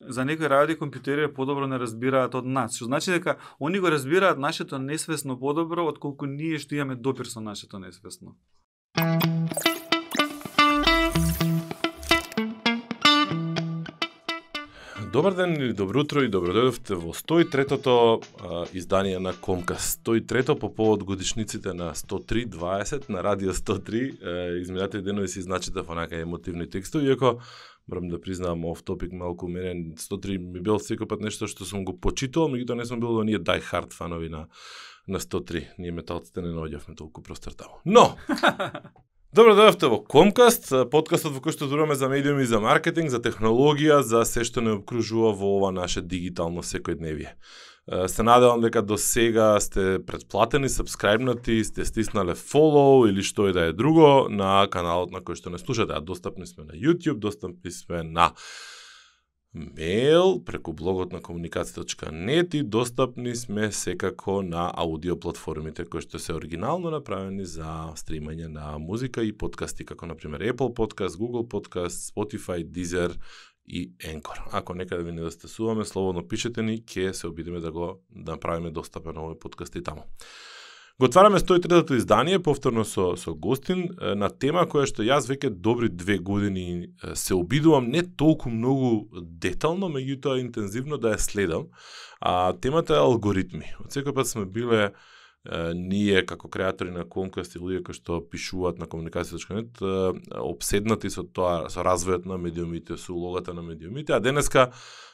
за некои работи компјутерите подобро не разбираат од нас. Што значи дека они го разбираат нашето несвесно подобро отколку ние што имаме допир со нашето несвесно. Добар ден или добро утро и добро дојдовте во 103-тото издание на Комкас. 103-то по повод годишниците на 103.20 на Радио 103. Изминатите денови си значите онака емотивни текстови, иако морам да признавам оф топик малку мене 103 ми бил секој пат нешто што сум го почитувал, меѓутоа не сум бил во ние die hard фанови на на 103. Ние металците не наоѓавме толку простор таму. Но Добро дојавте во Комкаст, подкастот во кој што зборуваме за медиуми, за маркетинг, за технологија, за се што не обкружува во ова наше дигитално секојдневие. Се надевам дека до сега сте предплатени, сабскрајбнати, сте стиснале follow или што и да е друго на каналот на кој што не слушате, а достапни сме на YouTube, достапни сме на мейл преку блогот на комуникација.нет и достапни сме секако на аудио платформите кои што се оригинално направени за стримање на музика и подкасти како на пример Apple Podcast, Google Podcast, Spotify, Deezer и Енкор. Ако некаде ви недостасуваме, слободно пишете ни, ќе се обидиме да го да направиме достапен овој подкаст и таму. Го отвараме 103-тото издание, повторно со, со гостин, на тема која што јас веќе добри две години се обидувам не толку многу детално, меѓутоа интензивно да ја следам. А темата е алгоритми. Од секој пат сме биле ние како креатори на Comcast и луѓе кои што пишуваат на комуникација.нет обседнати со тоа со развојот на медиумите, со улогата на медиумите, а денеска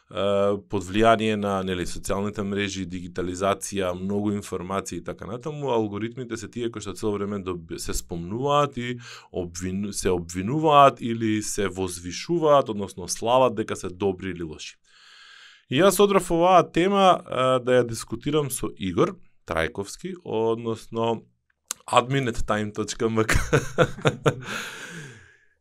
под влијание на нели социјалните мрежи, дигитализација, многу информации и така натаму, алгоритмите се тие кои што цело време се спомнуваат и обвину, се обвинуваат или се возвишуваат, односно слават дека се добри или лоши. И јас одрав оваа тема да ја дискутирам со Игор Трајковски, односно admin.time.mk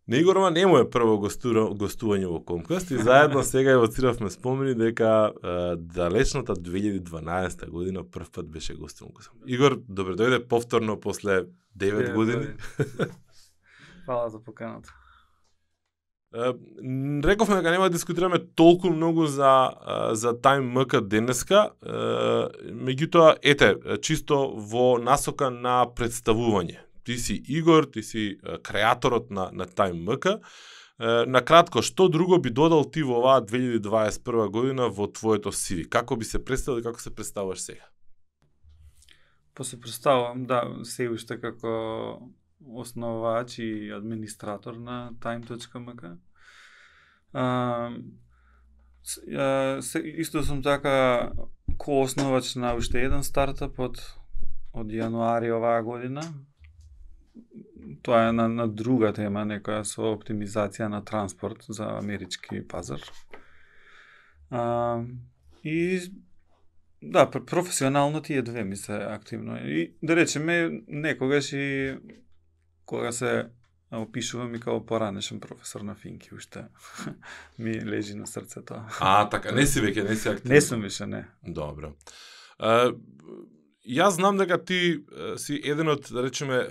На Игорова не му е прво гостување во Комкаст и заедно сега евоциравме спомени дека е, далечната 2012 година прв пат беше гостуван. Игор, добре дојде повторно после 9 години. Фала за поканата. Рековме дека нема да дискутираме толку многу за за Time МК денеска, меѓутоа ете, чисто во насока на представување ти си Игор, ти си креаторот на, на Time MK. На кратко, што друго би додал ти во оваа 2021 година во твоето CV? Како би се представил и како се представуваш сега? Па се представувам, да, се уште како основач и администратор на time.mk. А, се, исто сум така коосновач на уште еден стартап од од јануари оваа година, тоа е на, на друга тема, некоја со оптимизација на транспорт за амерички пазар. А, и да, професионално тие две ми се активно. И да речеме, некогаш и кога се опишувам и као поранешен професор на финки, уште ми лежи на срцето. А, така, не си веќе, не си активно. Не сум више, не. Добро. Јас знам дека ти си еден од, да речеме,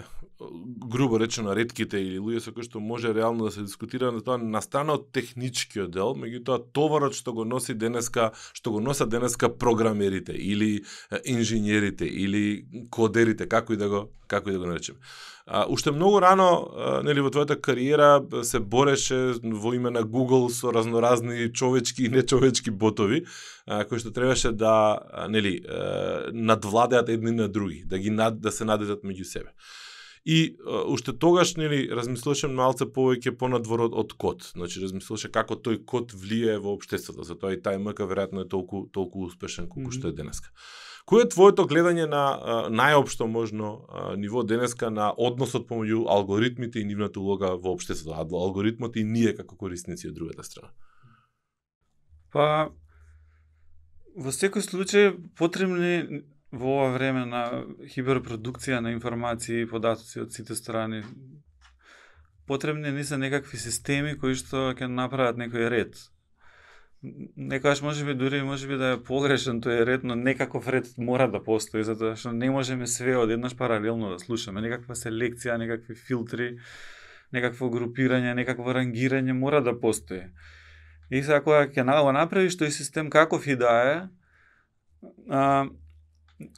грубо речено редките или луѓе со кои што може реално да се дискутира на тоа на страна од техничкиот дел, меѓутоа товарот што го носи денеска, што го носат денеска програмерите или инженерите или кодерите, како и да го како и да го наречеме. А, уште многу рано, а, нели во твојата кариера се бореше во име на Google со разноразни човечки и нечовечки ботови, а, кои што требаше да нели надвладеат едни на други, да ги над, да се надедат меѓу себе. И уште тогаш нели размислуваше малце повеќе понадвор од, од код. Значи размислуваше како тој код влијае во општеството. Затоа и тај МК веројатно е толку толку успешен колку mm -hmm. што е денеска. Кој е твоето гледање на најопшто можно а, ниво денеска на односот помеѓу алгоритмите и нивната улога во општеството, а алгоритмот и ние како корисници од другата страна? Па во секој случај потребни во ова време на хиперпродукција на информации и податоци од сите страни потребни ни се некакви системи кои што ќе направат некој ред. Некојаш може би дури може би да е погрешен тој ред, но некаков ред мора да постои затоа што не можеме све одеднаш паралелно да слушаме. Некаква селекција, некакви филтри, некакво групирање, некакво рангирање мора да постои. И сега кога ќе го направиш тој систем каков и да е, а,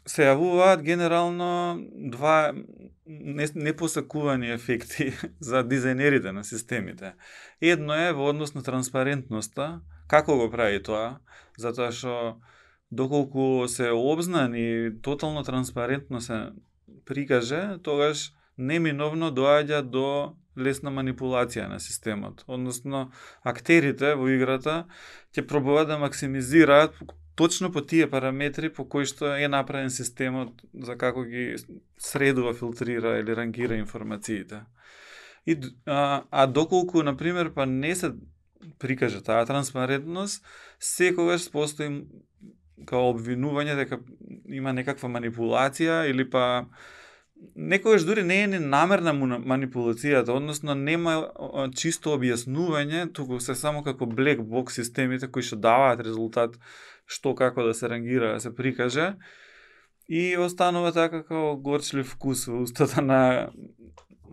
се јавуваат генерално два непосакувани ефекти за дизајнерите на системите. Едно е во однос на транспарентноста, како го прави тоа, затоа што доколку се обзнани и тотално транспарентно се прикаже, тогаш неминовно доаѓа до лесна манипулација на системот. Односно, актерите во играта ќе пробуваат да максимизираат точно по тие параметри по кои што е направен системот за како ги средува, филтрира или рангира информациите. И, а, а доколку, на пример, па не се прикаже таа транспарентност, секогаш постои као обвинување дека има некаква манипулација или па некогаш дури не е ни намерна манипулацијата, односно нема чисто објаснување, туку се само како black box системите кои што даваат резултат што како да се рангира, да се прикаже. И останува така како горчлив вкус во устата на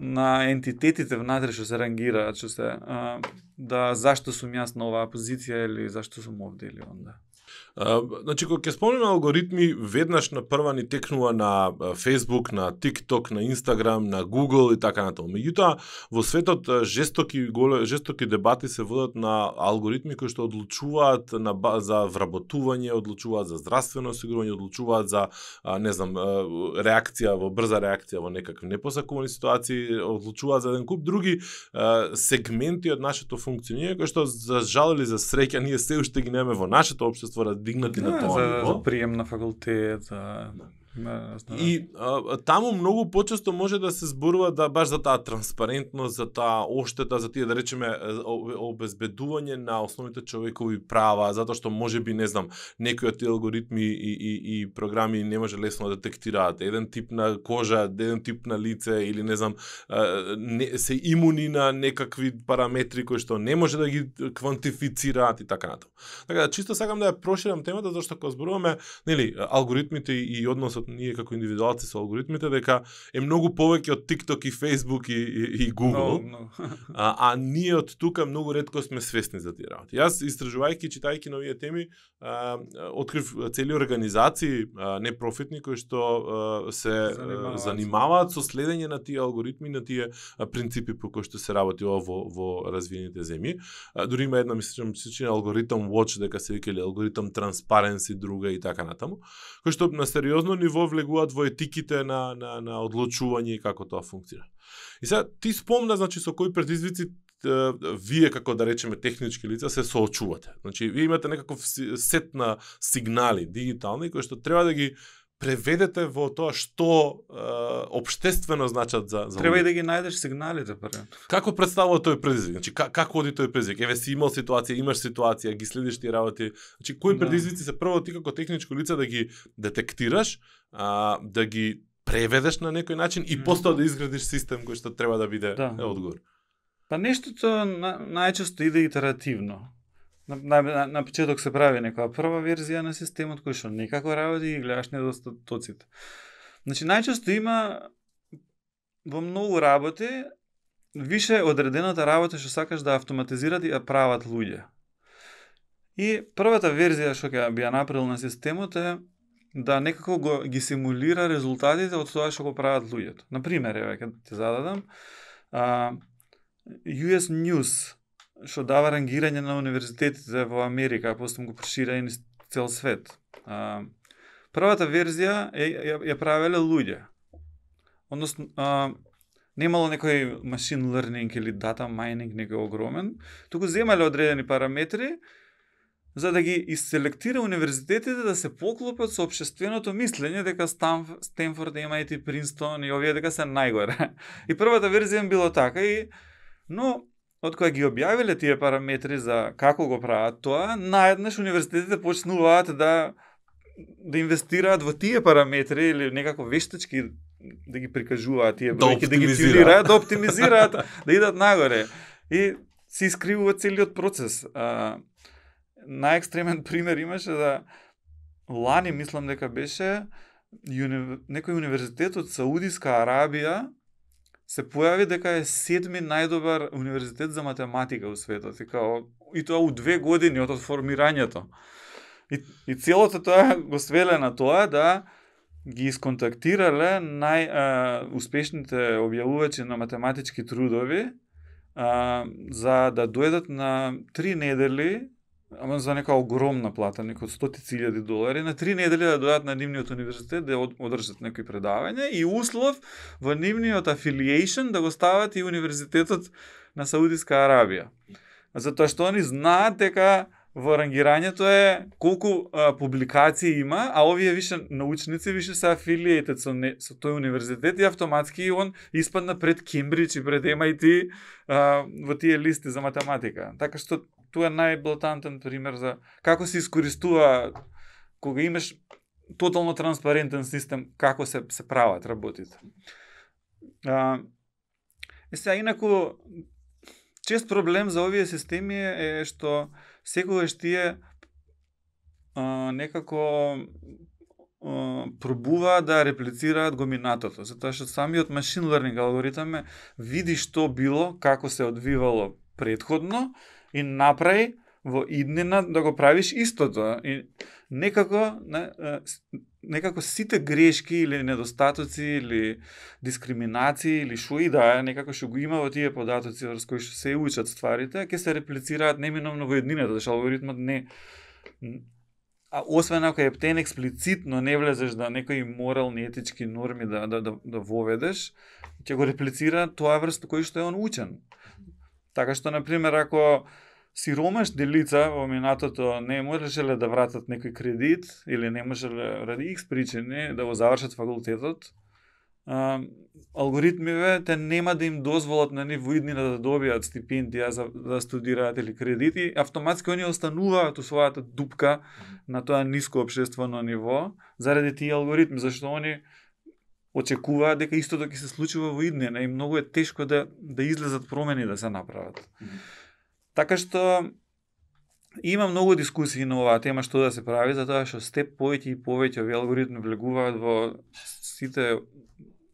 на ентитетите внатре што се рангираат, што се а, да зашто сум јас на оваа позиција или зашто сум овде или онда. А, значи, кога ќе спомнеме алгоритми, веднаш на прва ни текнува на Facebook, на TikTok, на Instagram, на Google и така натаму. Меѓутоа, во светот жестоки голе, жестоки дебати се водат на алгоритми кои што одлучуваат на за вработување, одлучуваат за здравствено осигурување, одлучуваат за не знам, реакција во брза реакција во некакви непосакувани ситуации, одлучуваат за еден куп други сегменти од нашето функционирање кои што за жал или за среќа ние се уште ги немаме во нашето општество дигнати на тоа за, ниво. За прием на факултет, за Да, да. И а, таму многу почесто може да се зборува да баш за таа транспарентност, за таа оштета, за тие да речеме обезбедување на основните човекови права, затоа што може би не знам, некои од тие алгоритми и, и, и програми не може лесно да детектираат еден тип на кожа, еден тип на лице или не знам, не, се имуни на некакви параметри кои што не може да ги квантифицираат и така натаму. Така да чисто сакам да ја проширам темата зашто кога зборуваме, нели, алгоритмите и односот односот ние како индивидуалци со алгоритмите дека е многу повеќе од TikTok и Facebook и, и, и Google. No, no. а, а ние од тука многу ретко сме свесни за тие работи. Јас истражувајќи, читајќи на овие теми, а, открив цели организации а, непрофитни кои што а, се занимаваат. занимаваат со следење на тие алгоритми, на тие принципи по кои што се работи ова во, во развиените земји. А, дури има една мислам се алгоритам Watch дека се викали алгоритам Transparency друга и така натаму, кој што на сериозно ниво ниво влегуваат во етиките на, на, на одлучување и како тоа функцира. И сега, ти спомна, значи, со кои предизвици вие како да речеме технички лица се соочувате. Значи вие имате некаков сет на сигнали дигитални кои што треба да ги преведете во тоа што е, обштествено значат за за Треба и да ги најдеш сигналите прво. Како представува тој предизвик? Значи как, како оди тој предизвик? Еве си имал ситуација, имаш ситуација, ги следиш ти работи. Значи кои да. предизвици се прво ти како техничко лице да ги детектираш, а, да ги преведеш на некој начин и после да изградиш систем кој што треба да биде да. одговор. Па нештото на, најчесто иде итеративно на, на, на почеток се прави некоја прва верзија на системот кој што некако работи и гледаш недостатоците. Значи најчесто има во многу работи више одредената работа што сакаш да автоматизират и ја прават луѓе. И првата верзија што ќе би ја направил на системот е да некако го, ги симулира резултатите од тоа што го прават луѓето. Например, еве ќе ти зададам, а, US News што дава рангирање на универзитетите во Америка, а после го прошира и цел свет. А, првата верзија е, ја, ја правеле луѓе. Односно, а, немало некој машин learning или дата mining некој огромен, туку земале одредени параметри за да ги изселектира универзитетите да се поклопат со обшественото мислење дека Стенфорд, MIT, Принстон и овие дека се најгоре. И првата верзија било така и но од кога ги објавиле тие параметри за како го прават тоа, наеднаш универзитетите почнуваат да да инвестираат во тие параметри или некако вештачки да ги прикажуваат тие да бројки, да, ги тюнираат, да оптимизираат, да идат нагоре. И се искривува целиот процес. А, најекстремен пример имаше да лани, мислам дека беше, уни... некој универзитет од Саудиска Арабија се појави дека е седми најдобар универзитет за математика во светот. И као, и тоа у две години од формирањето. И, и целото тоа го свеле на тоа да ги исконтактирале најуспешните објавувачи на математички трудови а, за да дојдат на три недели ама за нека огромна плата, некој стотици илјади долари, на три недели да дојдат на нивниот универзитет да одржат некои предавања и услов во нивниот affiliation да го стават и универзитетот на Саудиска Арабија. Затоа што они знаат дека во рангирањето е колку а, публикации има, а овие више научници више се афилиетед со, не, со тој универзитет и автоматски он испадна пред Кембридж и пред MIT а, во тие листи за математика. Така што тоа е најблатантен пример за како се искористува кога имаш тотално транспарентен систем како се се прават работите. А, и сега инаку чест проблем за овие системи е што секогаш тие а, некако а, пробува да реплицираат го минатото, затоа што самиот машин learning алгоритам е види што било, како се одвивало предходно и направи во иднина да го правиш истото. И некако, не, некако сите грешки или недостатоци или дискриминации или шо и да е, некако што го има во тие податоци врз кои што се учат стварите, ќе се реплицираат неминовно во еднината, зашто алгоритмот не а освен ако ептен експлицитно не влезеш да некои морални етички норми да да да, да воведеш, ќе го реплицира тоа врз кој што е он учен. Така што на пример ако сиромаш делица во минатото не можеле да вратат некој кредит или не можеле ради X причини да го завршат факултетот, а, алгоритмиве те нема да им дозволат на нив иднина да добијат стипендија за да студираат или кредити, автоматски они остануваат у својата дупка на тоа ниско обшествено ниво заради тие алгоритми, зашто они очекуваат дека истото ќе се случува во иднина и многу е тешко да да излезат промени да се направат. Mm -hmm. Така што има многу дискусии на оваа тема што да се прави, затоа што степ повеќе и повеќе овие алгоритми влегуваат во сите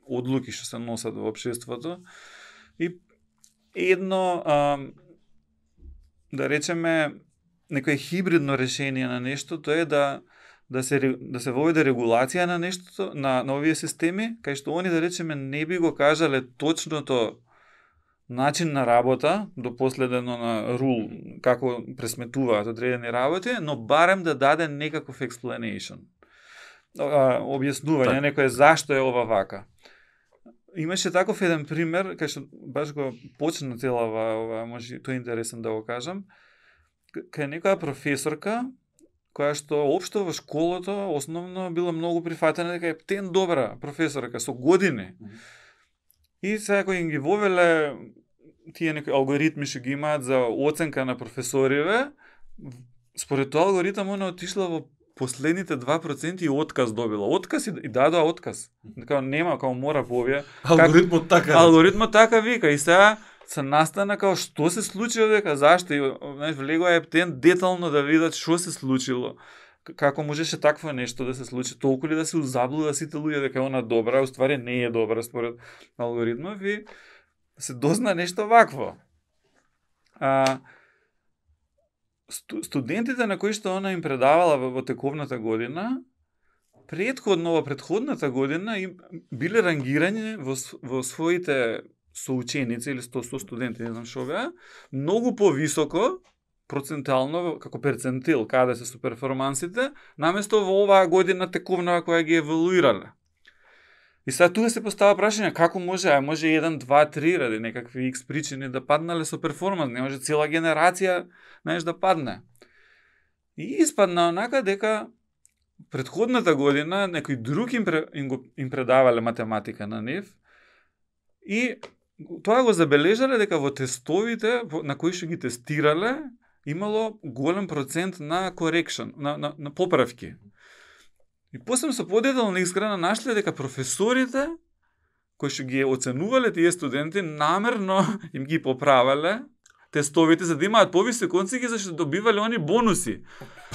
одлуки што се носат во општеството. И едно, а, да речеме, некој хибридно решение на нешто, тоа е да да се да се воведе регулација на нештото на на овие системи, кај што они да речеме не би го кажале точното начин на работа, до последено на рул, како пресметуваат одредени работи, но барем да даде некаков explanation. Објаснување, некој зашто е ова вака. Имаше таков еден пример, кај што баш го почна цела ова, ова може тоа е интересен да го кажам, кај некоја професорка, која што општо во школото основно била многу прифатена дека е тен добра професорка со години. Mm -hmm И сега кој им ги вовеле тие некои алгоритми што ги имаат за оценка на професориве, според тоа алгоритам она отишла во последните 2% и отказ добила. Отказ и, и дадоа отказ. Дека нема, као мора повија. Алгоритмот така. Алгоритмот така вика и сега се настана како што се случило дека зашто? И знаеш влегоа ептен детално да видат што се случило. Како можеше такво нешто да се случи, толку ли да се узаблуда сите луѓе дека она добра, уствари не е добра според алгоритмов и се дозна нешто вакво. А, студентите на кои што она им предавала во, во тековната година, предходно во предходната година им биле рангирани во, во своите соученици или 100 студенти, не знам што беа, многу повисоко процентално како перцентил каде да се су перформансите, наместо во оваа година тековна која ги евалуирале. И сега тука се постава прашање како може, а може 1, 2, 3 ради некакви X причини да паднале со перформанс, не може цела генерација, знаеш, да падне. И испадна онака дека предходната година некој друг им, им, го, им предавале математика на нив и тоа го забележале дека во тестовите на кои што ги тестирале, имало голем процент на correction, на, на, на поправки. И после со подетална искрена нашле дека професорите кои што ги оценувале тие студенти намерно им ги поправале тестовите за да имаат повисоки оценки зашто добивале они бонуси.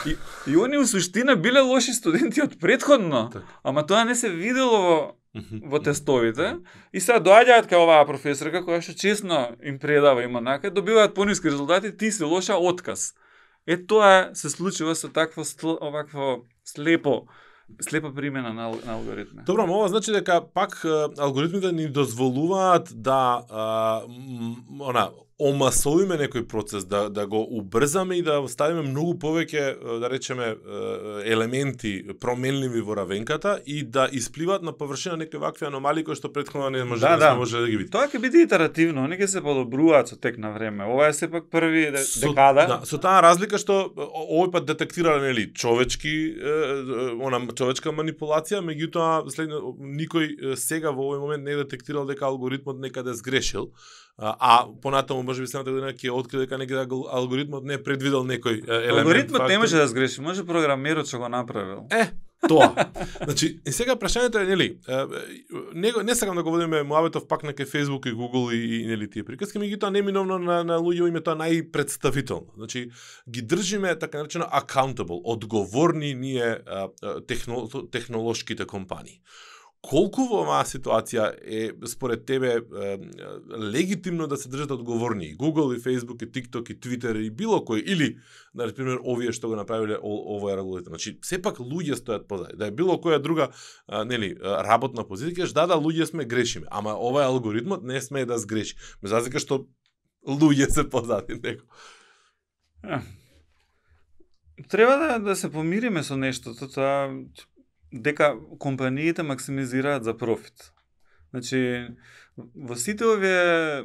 И, и они у суштина биле лоши студенти од предходно. Так. Ама тоа не се видело во во тестовите и сега доаѓаат кај оваа професорка која што честно им предава има нака, добиваат пониски резултати, ти си лоша отказ. Е тоа се случува со такво овакво слепо слепа примена на, на алгоритми. Добро, ова значи дека пак алгоритмите ни дозволуваат да а, она омасовиме некој процес, да, да го убрзаме и да ставиме многу повеќе, да речеме, елементи променливи во равенката и да испливаат на површина некои вакви аномалии кои што претходно не може да, да, може да ги види. Тоа ќе биде итеративно, они ќе се подобруваат со тек на време. Ова е сепак први со, декада. Да, со таа разлика што овој пат детектира нели човечки она човечка манипулација, меѓутоа следно никој сега во овој момент не е детектирал дека алгоритмот некаде сгрешил а, понатаму можеби следната година ќе откри дека некаде алгоритмот не е предвидел некој елемент. Алгоритмот не може да сгреши, може програмерот што го направил. Е, тоа. значи, и сега прашањето е нели, не не сакам да го водиме муабетов пак на кај Facebook и Google и, и нели тие приказки, меѓутоа неминовно на на луѓе име тоа најпредставително. Значи, ги држиме така наречено accountable, одговорни ние техно, технолошките компании колку во оваа ситуација е според тебе е, легитимно да се држат одговорни Google и Facebook и TikTok и Twitter и било кој или на пример овие што го направиле овој регулатор. Значи сепак луѓе стојат позади. Да е било која друга а, нели работна позиција, да да луѓе сме грешиме, ама овој алгоритмот не сме да сгреши. Без разлика што луѓе се позади него. Треба да, да се помириме со нештото, тоа дека компаниите максимизираат за профит. Значи, во сите овие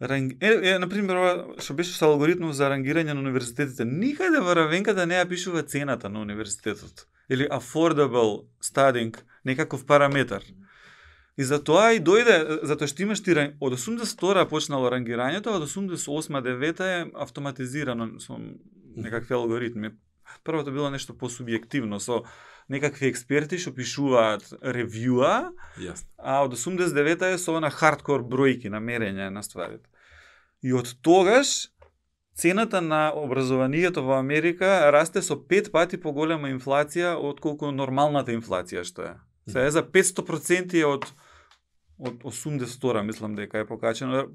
ранг... е, е, например, што беше со алгоритмов за рангирање на универзитетите, никаде во равенката не ја пишува цената на универзитетот или affordable studying, некаков параметар. И за тоа и дојде, затоа што имаш ти од 82 почнало рангирањето, од 88 9 е автоматизирано со некакви алгоритми. Првото било нешто посубјективно со некакви експерти што пишуваат ревјуа, yes. а од 89-та е со на хардкор бројки на мерење на стварите. И од тогаш цената на образованието во Америка расте со пет пати поголема инфлација од колку нормалната инфлација што е. Се е за 500% од од 80 мислам дека е покачено,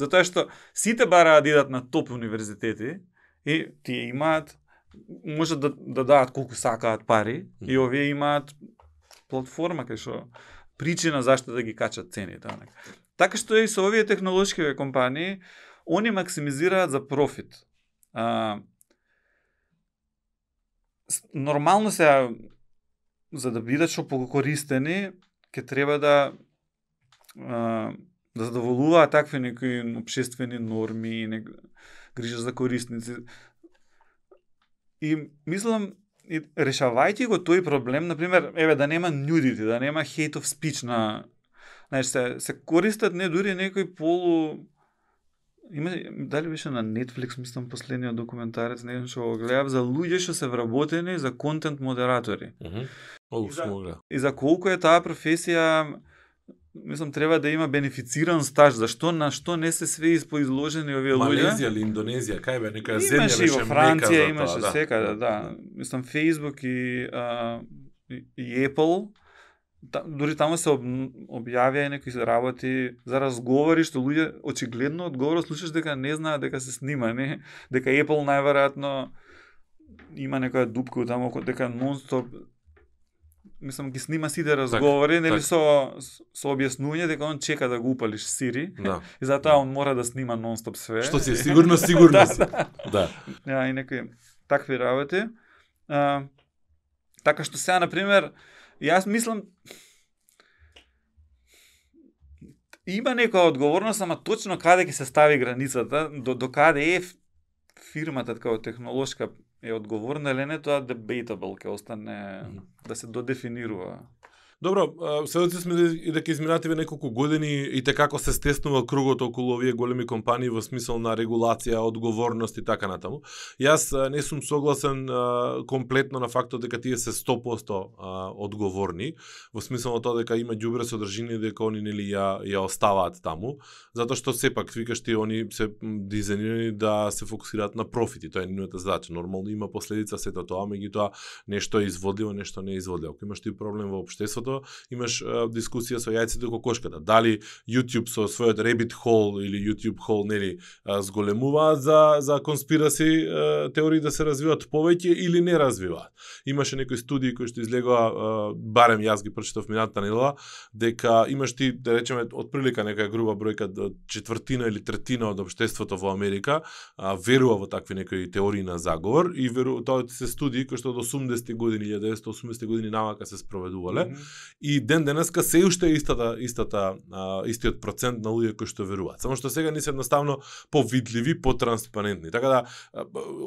затоа што сите бараат да идат на топ универзитети и тие имаат може да, да дадат колку сакаат пари и овие имаат платформа кај што причина зашто да ги качат цените. Така што и со овие технолошки компании, они максимизираат за профит. А, нормално се за да бидат што покористени, ќе треба да а, да задоволуваат такви некои обшествени норми, не, грижа за корисници. И мислам, и решавајќи го тој проблем, на пример, еве да нема нюдити, да нема hate of speech на знаеш се се користат не дури некој полу има дали беше на Netflix, мислам последниот документарец, не знам што го гледав за луѓе што се вработени за контент модератори. Mm -hmm. и, за, и за колку е таа професија мислам треба да има бенефициран стаж, зашто на што не се све испоизложени овие луѓе? Малезија или Индонезија, кај бе нека земја беше во Франција, имаше тоа, да. секаде, да. да. Мислам Facebook и а, и Apple та, дури таму се об, објавија некои работи за разговори што луѓе очигледно одговор слушаш дека не знаат дека се снима, не? Дека Apple најверојатно има некоја дупка таму дека нонстоп мислам ги снима сите разговори, так, нели так. со со објаснување дека он чека да го упалиш Сири. Да. И затоа он мора да снима нонстоп све. Што си сигурно сигурно. да, да. Да, и некои такви работи. А, така што сега на пример, јас мислам има некоја одговорност, ама точно каде ќе се стави границата, до, до каде е фирмата како технолошка е одговорна или не, тоа debatable ќе остане да се додефинирува. Добро, сведоци сме да и да дека изминативе неколку години и те како се стеснува кругот околу овие големи компании во смисол на регулација, одговорност и така натаму. Јас не сум согласен комплетно на фактот дека тие се 100% одговорни, во смисол на тоа дека има ѓубре содржини дека они нели ја ја оставаат таму, затоа што сепак викаш ти они се дизајнирани да се фокусираат на профити, тоа е нивната задача. Нормално има последица сето тоа, меѓутоа нешто е изводливо, нешто не е изводливо. Ако имаш ти проблем во општеството, што имаш а, дискусија со јајцето и кокошката. Дали YouTube со својот rabbit hole или YouTube hole нели зголемуваат за за конспираси теории да се развиваат повеќе или не развиваат. Имаше некои студии кои што излегоа барем јас ги прочитав минатата недела дека имаш ти да речеме отприлика нека груба бројка четвртина или третина од општеството во Америка а, верува во такви некои теории на заговор и веру тоа се студии кои што од 80 години 1980 години навака се спроведувале mm -hmm и ден денеска се уште е истата истата а, истиот процент на луѓе кои што веруваат. Само што сега ни се едноставно повидливи, потранспарентни. Така да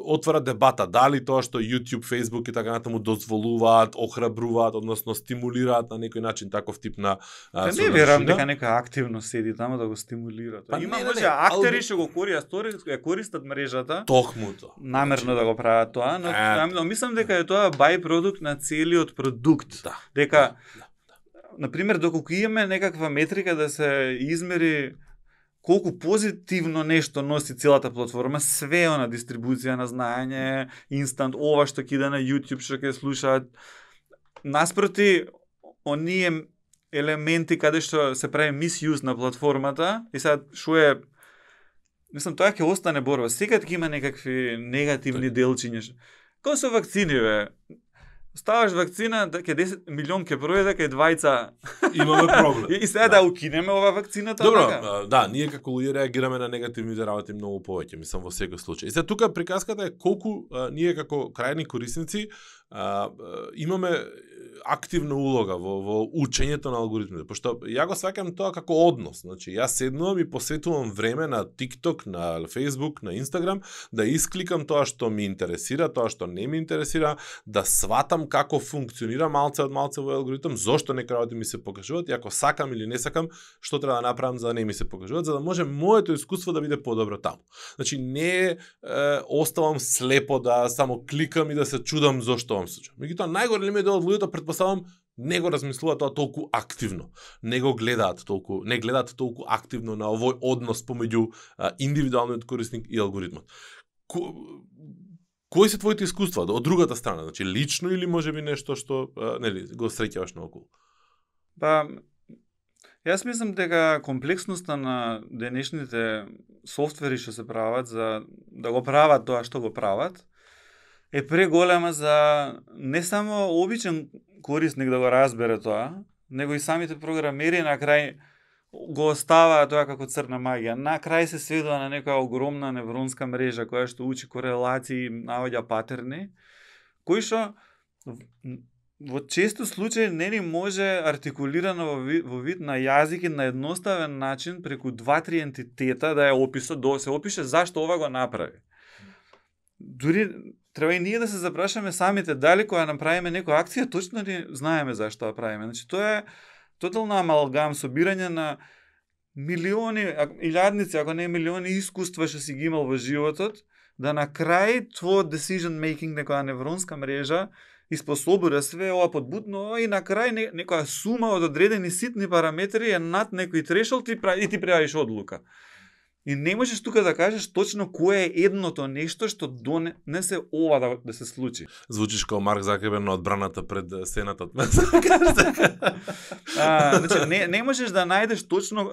отвора дебата дали тоа што YouTube, Facebook и така натаму дозволуваат, охрабруваат, односно стимулираат на некој начин таков тип на а, Не верам дека нека активно седи таму да го стимулира. Па Има може актери што го користат, ја користат мрежата. Токмуто. Намерно да го прават тоа, но, но мислам дека е тоа бај продукт на целиот продукт. Да. Дека да, да, да. на пример доколку имаме некаква метрика да се измери колку позитивно нешто носи целата платформа, све на дистрибуција на знаење, инстант, ова што кида на YouTube, што ќе слушаат, наспроти оние елементи каде што се прави мисјуз на платформата и сега што е мислам тоа ќе остане борба. Секад ќе има некакви негативни делчиња. Како со вакцини бе? Ставаш вакцина, да ке 10 милион ке пројде, ке двајца имаме проблем. и сега да. да укинеме ова вакцината Добро, така? да, ние како луѓе реагираме на негативните работи многу повеќе, мислам во секој случај. И сега тука приказката е колку а, ние како крајни корисници а, имаме активна улога во, во учењето на алгоритмите, пошто ја го сваќам тоа како однос. Значи, јас седнувам и посветувам време на TikTok, на Facebook, на Instagram, да искликам тоа што ми интересира, тоа што не ми интересира, да сватам како функционира малце од малце во алгоритм, зошто нека работи ми се покажуваат, и ако сакам или не сакам, што треба да направам за да не ми се покажуваат, за да може моето искуство да биде подобро таму. Значи, не е, оставам слепо да само кликам и да се чудам зошто вам случува. Меѓутоа, најголемиот дел од луѓето предпоставам не го размислува тоа толку активно. Не го гледаат толку, не гледаат толку активно на овој однос помеѓу индивидуалниот корисник и алгоритмот. Ко, кои се твоите искуства од другата страна, значи лично или можеби нешто што нели го среќаваш наоколу? Па Јас мислам дека комплексноста на денешните софтвери што се прават за да го прават тоа што го прават, е преголема за не само обичен корисник да го разбере тоа, него и самите програмери на крај го оставаа тоа како црна магија. На крај се сведува на некоја огромна невронска мрежа која што учи корелации, наоѓа патерни, кои што во често случаи не ни може артикулирано во вид, во вид на јазик и на едноставен начин преку два-три ентитета да ја описо, да се опише зашто ова го направи. Дури треба и ние да се запрашаме самите дали кога направиме некоја акција точно ли знаеме зашто ја правиме. Значи тоа е тотална амалгам собирање на милиони, илјадници, ако не милиони искуства што си ги имал во животот, да на крај твој decision making некоја невронска мрежа испособува све ова подбудно и на крај не, некоја сума од одредени ситни параметри е над некој трешол ти и ти правиш одлука. И не можеш тука да кажеш точно кое е едното нешто што донесе ова да, да се случи. Звучиш како Марк Закебен на одбраната пред Сенатот. а, значи, не, не можеш да најдеш точно,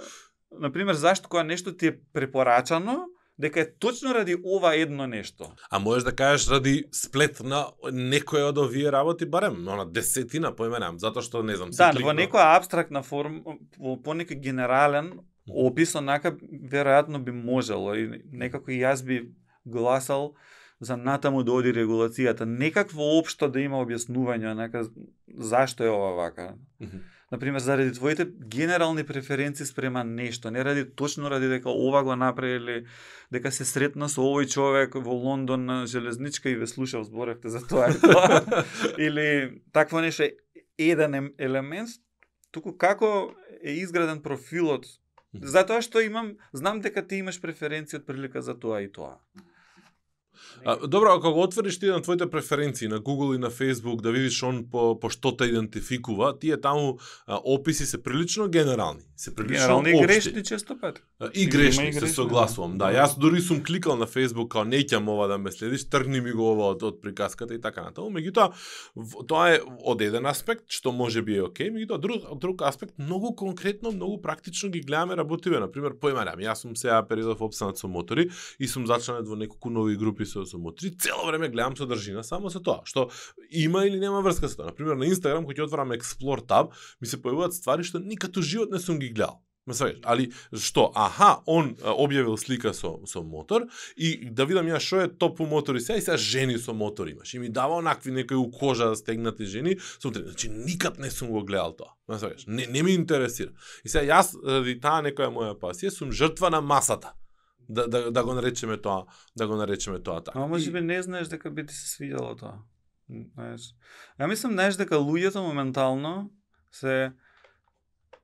например, зашто кога нешто ти е препорачано, дека е точно ради ова едно нешто. А можеш да кажеш ради сплет на некој од овие работи, барем, на десетина поименам, затоа што не знам. Да, во некоја абстрактна форма, по, по некој генерален, опис онака веројатно би можело и некако и јас би гласал за натаму да оди регулацијата. Некакво општо да има објаснување онака зашто е ова вака. Mm -hmm. Например, заради твоите генерални преференции спрема нешто, не ради точно ради дека ова го направиле, дека се сретна со овој човек во Лондон на железничка и ве слушав, зборевте за тоа и тоа. Или такво нешто еден елемент, туку како е изграден профилот Затоа што имам, знам дека ти имаш преференција од прилика за тоа и тоа. А, добро, ако го отвориш ти на твоите преференции на Google и на Facebook да видиш он по, по што те идентификува, тие таму а, описи се прилично генерални. Се прилично Генерално општи. грешни често пати. И грешни, и се грешни, согласувам. Да, да. јас дури сум кликал на Facebook као неќам ова да ме следиш, тргни ми го ова од, од приказката и така натаму. Меѓутоа, тоа е од еден аспект што може би е окей, меѓутоа друг друг аспект многу конкретно, многу практично ги гледаме работиве. На пример, појма немам, јас сум сега периодов опстанат со мотори и сум зачленет во неколку нови групи со, со мотори. Цело време гледам содржина само со тоа, што има или нема врска со тоа. На пример, на Инстаграм кога ќе отварам Explore tab, ми се појавуваат ствари што никад у живот не сум ги гледал. Ме сваѓаш, али што, аха, он објавил слика со со мотор и да видам ја што е топу мотор мотори сега и сега жени со мотор имаш. И ми дава онакви некои у кожа стегнати жени, Сум трен. Значи никад не сум го гледал тоа. Ме сваѓаш, не, не ми интересира. И сега јас ради таа некоја моја пасија сум жртва на масата. Да, да, да го наречеме тоа, да го наречеме тоа така. Ама може би не знаеш дека би ти се свиѓало тоа. Знаеш. Ја мислам, знаеш дека луѓето моментално се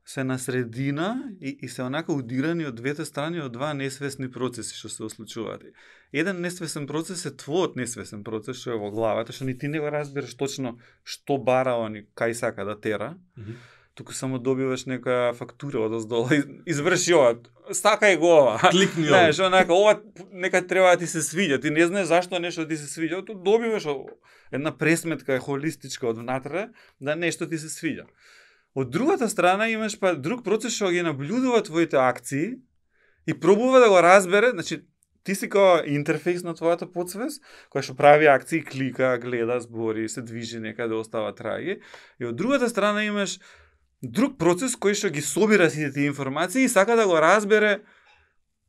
се на средина и, и се онака удирани од двете страни од два несвесни процеси што се ослучуваат. Еден несвесен процес е твојот несвесен процес што е во главата, што ни ти не го разбираш точно што бара он и кај сака да тера, Мгм. туку само добиваш нека фактура од оздола, изврши ова, стакај го ова. Кликни овде. Знаеш, онака, ова нека треба да ти се свиѓа. Ти не знаеш зашто нешто ти се свиѓа, то добиваш една пресметка е холистичка од внатре да нешто ти се свиѓа. Од другата страна имаш па друг процес што ги наблюдува твоите акции и пробува да го разбере, значи ти си као интерфейс на твојата подсвес, која што прави акции, клика, гледа, збори, се движи некаде, остава траги. И од другата страна имаш друг процес кој што ги собира сите тие информации и сака да го разбере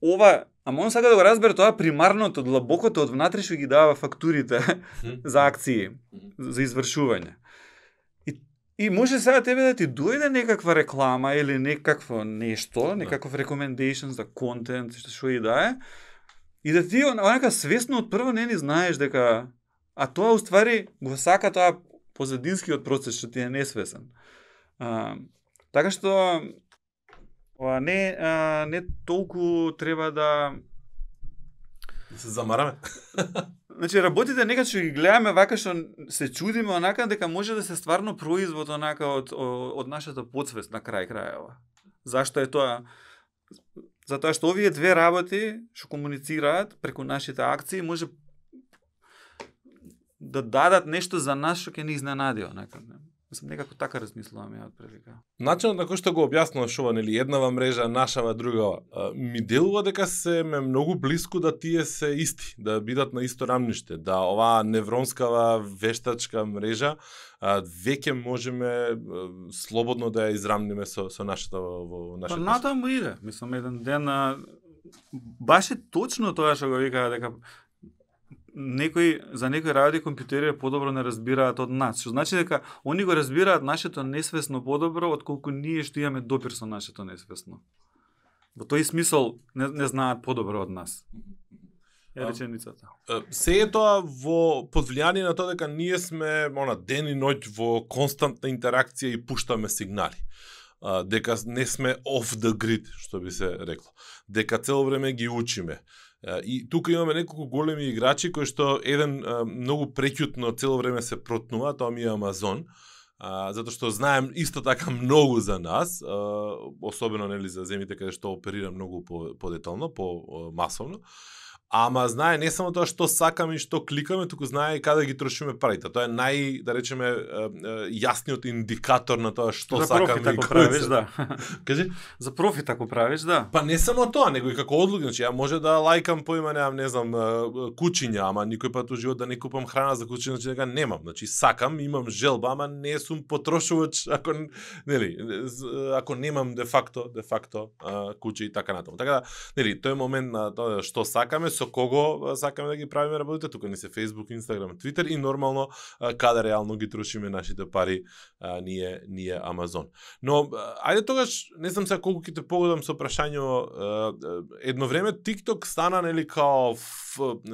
ова, ама он сака да го разбере тоа примарното, длабокото од внатре што ги дава фактурите за акции, за извршување. И, може сега тебе да ти дојде некаква реклама или некакво нешто, некаков recommendation за контент, што што и да е, и да ти он- онака свесно од прво не ни знаеш дека а тоа уствари го сака тоа позадинскиот процес што ти е несвесен. А, така што ова не а, не толку треба да Да се замараме. Значи работите некад што ги гледаме вака што се чудиме онака дека може да се стварно производ онака од од нашата подсвест на крај крајава. Зашто е тоа? Затоа што овие две работи што комуницираат преку нашите акции може да дадат нешто за нас што ќе ни изненади онака. не? Мислам некако така размислувам ја од прилика. Начинот на кој што го објаснуваш ова, нели, еднава мрежа, нашава другава, ми делува дека се ме многу блиску да тие се исти, да бидат на исто рамниште, да оваа невронскава вештачка мрежа веќе можеме слободно да ја израмниме со со нашата во, во Па нашата натаму иде. Мислам, еден ден баш е точно тоа што го викаа дека некои за некои работи компјутери подобро не разбираат од нас. Што значи дека они го разбираат нашето несвесно подобро отколку ние што имаме допир со нашето несвесно. Во тој смисол не, не знаат подобро од нас. Е реченицата. Се е тоа во под влијание на тоа дека ние сме она ден и ноќ во константна интеракција и пуштаме сигнали. Дека не сме off the grid, што би се рекло. Дека цело време ги учиме. И тука имаме неколку големи играчи кои што еден многу преќутно цело време се протнува, тоа ми е Амазон. А, затоа што знаем исто така многу за нас, а, особено нели за земите каде што оперира многу по, детално, по а, масовно. Ама знае не само тоа што сакаме и што кликаме, туку знае и каде ги трошиме парите. Тоа е нај, да речеме, јасниот индикатор на тоа што За сакаме профит и ако правиш, да. Кажи? За профит ако правиш, да. Па не само тоа, него и како одлука, значи ја може да лајкам поима немам, не знам, кучиња, ама никој пат у живот да не купам храна за кучиња, значи дека немам. Значи сакам, имам желба, ама не сум потрошувач ако нели, ако немам де факто, де факто куќи и така натаму. Така да, нели, тој момент на тоа што сакаме, со кого сакаме да ги правиме работите, тука ни се Facebook, Instagram, Twitter и нормално каде реално ги трошиме нашите пари а, ние ние Amazon. Но ајде тогаш не знам сега колку ќе те погодам со прашањето едно време TikTok стана нели као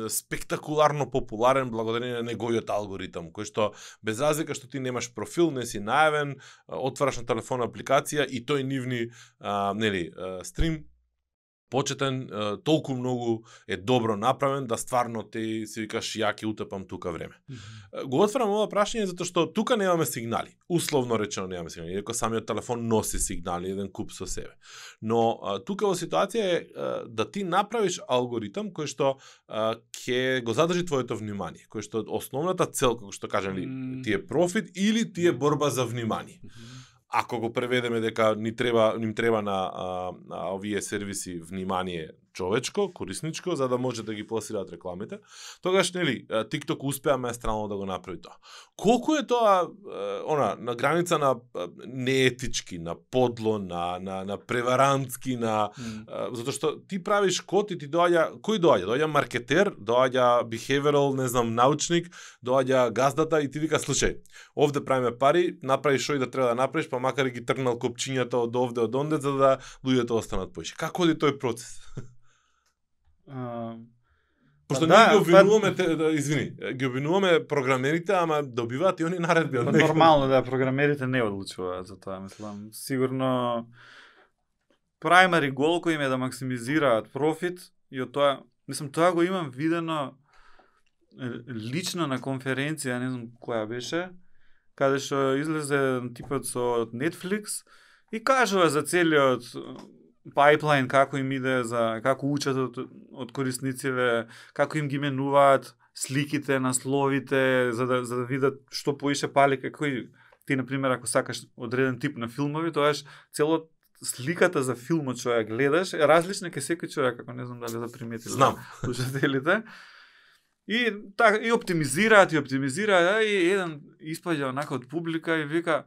спектакуларно популарен благодарение на неговиот алгоритам кој што без разлика што ти немаш профил, не си најавен, отвараш на телефон апликација и тој нивни а, нели стрим почетен, толку многу е добро направен да стварно те си викаш ја ќе утепам тука време. Е, Го отварам ова прашање затоа што тука немаме сигнали. Условно речено немаме сигнали, иако самиот телефон носи сигнали еден куп со себе. Но тука во ситуација е да ти направиш алгоритам кој што ќе го задржи твоето внимание, кој што основната цел како што кажам ли, ти е профит или ти е борба за внимание ако го преведеме дека ни треба им треба на, а, на овие сервиси внимание човечко, корисничко, за да може да ги пласираат рекламите, тогаш нели TikTok успеа маестрално да го направи тоа. Колку е тоа она на граница на неетички, на подло, на на на преварантски, на а, затоа што ти правиш код и ти доаѓа кој доаѓа? Доаѓа маркетер, доаѓа behavioral, не знам, научник, доаѓа газдата и ти вика слушај, овде правиме пари, направи што и да треба да направиш, па макар и ги тргнал копчињата од овде од онде за да луѓето останат поише. Како оди тој процес? А, Пошто Па ние да, ги па- обвинуваме, те, да, извини, ги обвинуваме програмерите, ама добиваат и они наредби од Па некој. нормално да програмерите не одлучуваат за тоа, мислам. Сигурно primary goal кој им е да максимизираат профит и од тоа, мислам, тоа го имам видено лично на конференција, не знам која беше, каде што излезе типот со Netflix и кажува за целиот пайплайн како им иде за како учат од, од кориснициве, како им ги менуваат сликите, насловите, за да за да видат што поише пали како и ти на пример ако сакаш одреден тип на филмови, тоаш целот сликата за филмот што ја гледаш е различна ке секој човек, ако не знам дали да примети Знам. слушателите. И така и оптимизираат и оптимизираат и еден испаѓа онака од публика и вика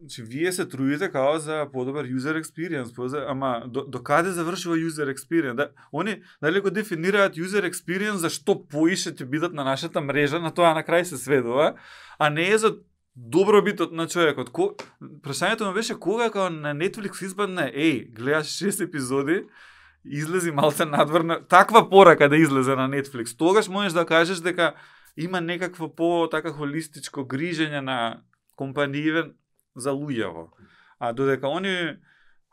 Значи, вие се трудите као за подобар user experience, поза, ама до, до каде завршува user experience? Да, они дали го дефинираат user experience за што поише ќе бидат на нашата мрежа, на тоа на крај се сведува, а не е за добробитот на човекот. Ко... Прашањето ми беше кога као на Netflix избадне, еј, гледаш 6 епизоди, излези малце надвор, таква порака да излезе на Netflix, тогаш можеш да кажеш дека има некакво по така холистичко грижење на компанииве за луѓево. А додека они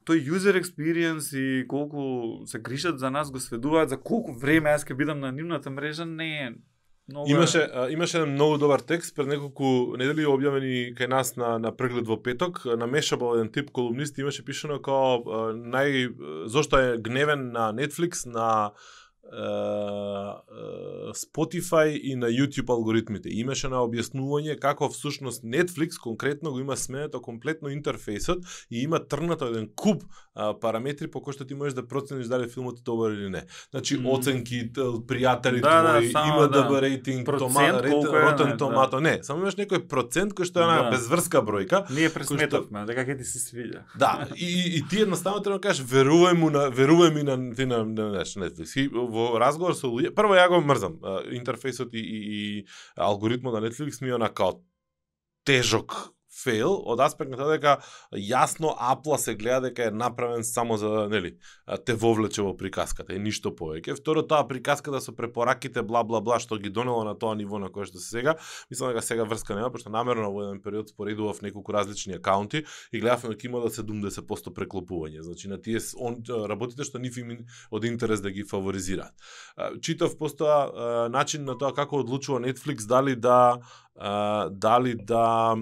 тој user experience и колку се грижат за нас го сведуваат за колку време јас ќе бидам на нивната мрежа не е многу Имаше а, имаше еден многу добар текст пред неколку недели објавени кај нас на на преглед во петок на Mashable еден тип колумнист имаше пишано како нај зошто е гневен на Netflix на Spotify и на YouTube алгоритмите. Имаше на објаснување како всушност Netflix конкретно го има сменето комплетно интерфејсот и има трнато еден куп а, параметри по кои што ти можеш да процениш дали филмот е добар или не. Значи Мм. оценки, пријатели Да, да, твои, само има да. ДБ рейтинг, Процент тома, рейт, колку е, ротен не, томато. Не, само имаш некој процент кој што е една Да. безврска бројка. Ние пресметавме дека ќе ти се свиѓа. Да, и, и, ти едноставно треба да кажеш верувај му на верувај ми на ти на, на, на Netflix. И во разговор со луѓе, прво ја го мрзам, интерфејсот и, и, и алгоритмот на Netflix ми е онака тежок фейл од аспект на тоа дека јасно Апла се гледа дека е направен само за, нели, те вовлече во приказката и ништо повеќе. Второ, таа приказката со препораките бла бла бла што ги донело на тоа ниво на кое што се сега, мислам дека сега врска нема, пошто намерно во еден период споредував неколку различни акаунти и гледав дека има да 70% преклопување. Значи на тие он, работите што нив им од интерес да ги фаворизираат. Читав постоа начин на тоа како одлучува Netflix дали да а, дали да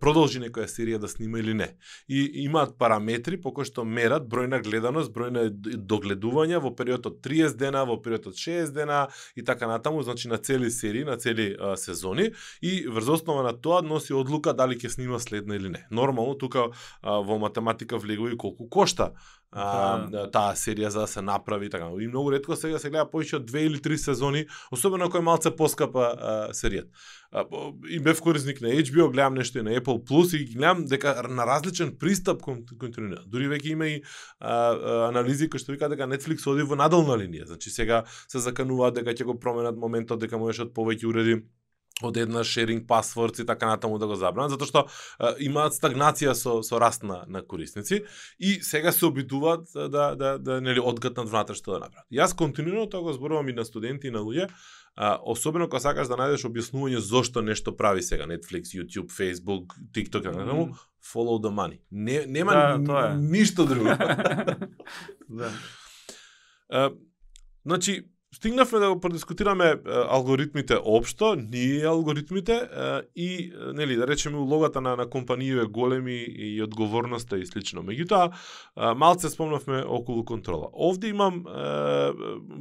продолжи некоја серија да снима или не. И имаат параметри по кои што мерат број на гледаност, број на догледувања во период од 30 дена, во период од 60 дена и така натаму, значи на цели серии, на цели а, сезони и врз основа на тоа носи одлука дали ќе снима следна или не. Нормално тука а, во математика влегува и колку кошта а, Да. таа серија за да се направи така. И многу ретко сега се гледа повеќе од две или три сезони, особено ако е малце поскапа серијата. И бев корисник на HBO, гледам нешто и на Apple Plus и гледам дека на различен пристап кон континуира. Дури веќе има и а, а, анализи кои што викаат дека Netflix оди во надолна линија. Значи сега се закануваат дека ќе го променат моментот дека можеш од повеќе уреди од една sharing passwords и така натаму да го забранат, затоа што а, имаат стагнација со со раст на, на корисници и сега се обидуваат да да да нели одгатнат внатре што да направат. Јас континуирано тоа го зборувам и на студенти и на луѓе, а, особено кога сакаш да најдеш објаснување зошто нешто прави сега Netflix, YouTube, Facebook, TikTok, така натаму, follow the money. Не нема Да, тоа е. ништо друго. да. А, значи, стигнавме да го продискутираме е, алгоритмите општо, ние алгоритмите е, и нели да речеме улогата на на компанииве големи и одговорноста и слично. Меѓутоа, малце спомнавме околу контрола. Овде имам е,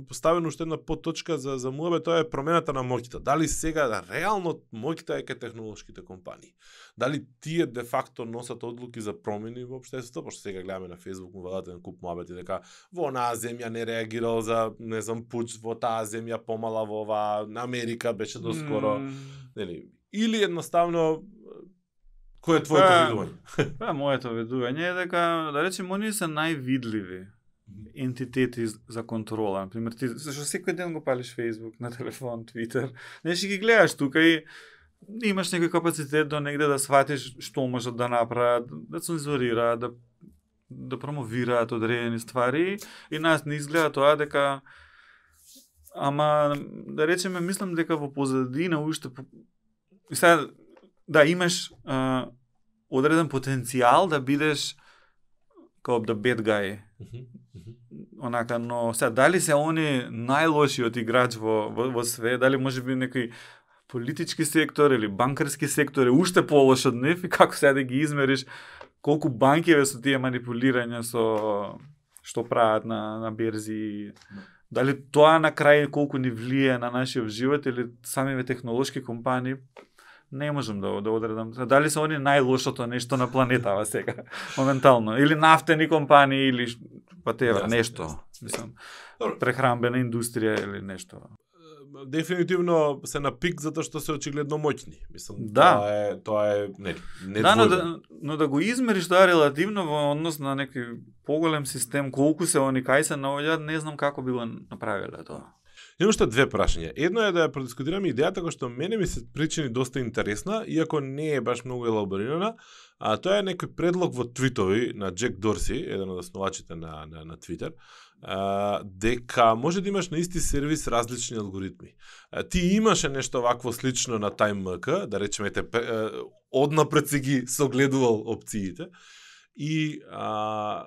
поставено уште една подточка за за муабе, тоа е промената на моќта. Дали сега да, реално моќта е кај технолошките компании? Дали тие де факто носат одлуки за промени во општеството, пошто сега гледаме на Facebook му вадат еден куп муабети дека во онаа земја не реагирал за не знам пуч во таа земја помала во оваа на Америка беше доскоро, М, нели или едноставно кој е твоето видување? Па, моето ведување е дека, да речем, оние се највидливи ентитети за контрола. Например, ти, зашто секој ден го палиш Facebook, на телефон, Twitter, не ще ги гледаш тука и имаш некој капацитет до негде да сватиш што можат да направат, да цензурираат, да да промовираат одредени ствари и нас не изгледа тоа дека ама да речеме мислам дека во позадина уште и сега да имаш а, одреден потенцијал да бидеш како the bad guy. Онака, но сега дали се они најлошиот играч во, во, во све, дали може би некој политички сектор или банкарски сектор е уште полош од нив и како сега да ги измериш колку банки ве со тие манипулирања со што прават на, на берзи дали тоа на крај колку ни влие на нашиот живот или самиве технолошки компании не можам да, да одредам. Дали се они најлошото нешто на планетава сега, моментално. Или нафтени компании, или ш- па те, Јасно, нешто. Мислам, Добро. прехрамбена индустрија или нешто. Дефинитивно се на пик затоа што се очигледно моќни. Мислам, Да. тоа е тоа е нели, не да, но да, но да го измериш тоа релативно во однос на некој поголем систем, колку се они кај се наоѓаат, не знам како би го направиле тоа. Имам уште две прашања. Едно е да ја продискутираме идејата која што мене ми се причини доста интересна, иако не е баш многу елаборирана, а тоа е некој предлог во твитови на Джек Дорси, еден од основачите на, на, на Твитер, а, дека може да имаш на исти сервис различни алгоритми. А, ти имаше нешто вакво слично на TimeMK, да речеме, те, однапред си ги согледувал опциите, и а,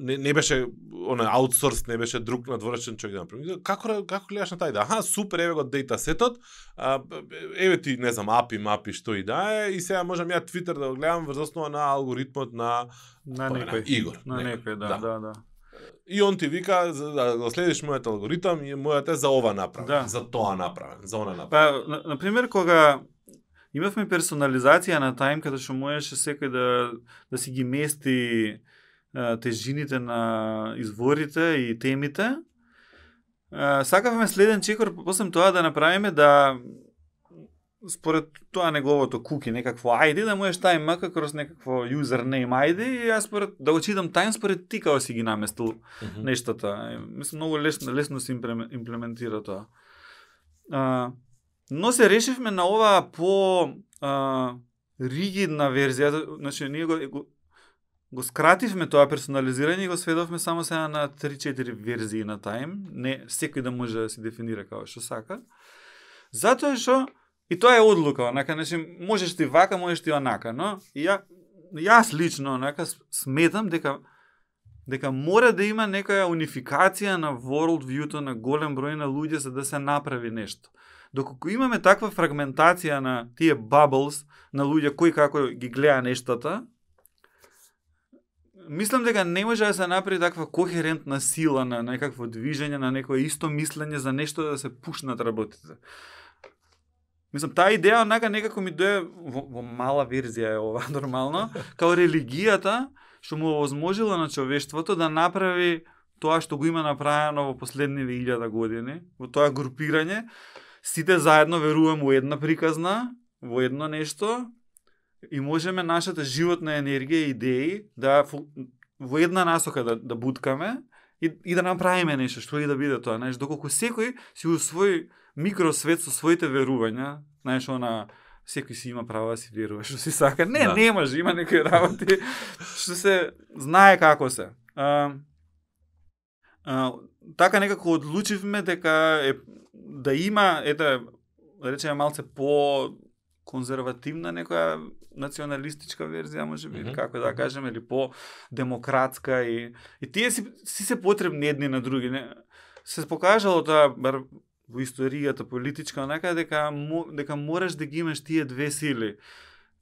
не, не беше оне аутсорс, не беше друг надворешен човек да направи. Како како гледаш на тај да? Аха, супер, еве го дейта сетот. А, еве ти, не знам, апи, мапи, што и да е, и сега можам ја Твитер да го гледам врз основа на алгоритмот на На кој, некој. Игор. На некој, да, да, да. И он ти вика да го следиш мојот алгоритам и мојот е за ова направен, Да. за тоа направен, за она направен. Па, на, например, кога имавме персонализација на тајм, каде што можеше секој да, да си ги мести а, тежините на изворите и темите, а, сакавме следен чекор, после тоа да направиме да според тоа неговото куки, некакво ID, да можеш тај МК кроз некакво username ID и јас според, да го читам тајм според ти како си ги наместил Мгм. нештата. Е, Мислам, многу лесно, лесно се имплеме- имплементира тоа. А, но се решивме на оваа по а, ригидна верзија, значи ние го, го, го скративме тоа персонализирање и го сведовме само сега на 3-4 верзии на тајм, не секој да може да се дефинира како што сака. Затоа што и тоа е одлука, онака, значи можеш ти вака, можеш ти онака, но и ја јас лично онака сметам дека дека мора да има некоја унификација на world view-то на голем број на луѓе за да се направи нешто. Доколку имаме таква фрагментација на тие bubbles на луѓе кои како ги гледа нештата, мислам дека не може да се направи таква кохерентна сила на некакво движење, на некое исто мислење за нешто да се пушнат работите. Мислам, таа идеја онака некако ми дое во, во мала верзија е ова нормално, као религијата што му овозможила на човештвото да направи тоа што го има направено во последниве илјада години, во тоа групирање, сите заедно веруваме во една приказна, во едно нешто и можеме нашата животна енергија и идеи да во една насока да, да буткаме и, и да направиме нешто, што и да биде тоа, знаеш, доколку секој си усвои микросвет со своите верувања, знаеш, она секој си има право да си верува што си сака. Не, Да. не може, има некои работи што се знае како се. А, а, така некако одлучивме дека е да има ете да речеме малце по конзервативна некоја националистичка верзија, може би, mm како да кажеме, или по демократска и и тие си, си се потребни едни на други. Не? Се покажало тоа бар во историјата политичка онака дека дека мораш да ги имаш тие две сили.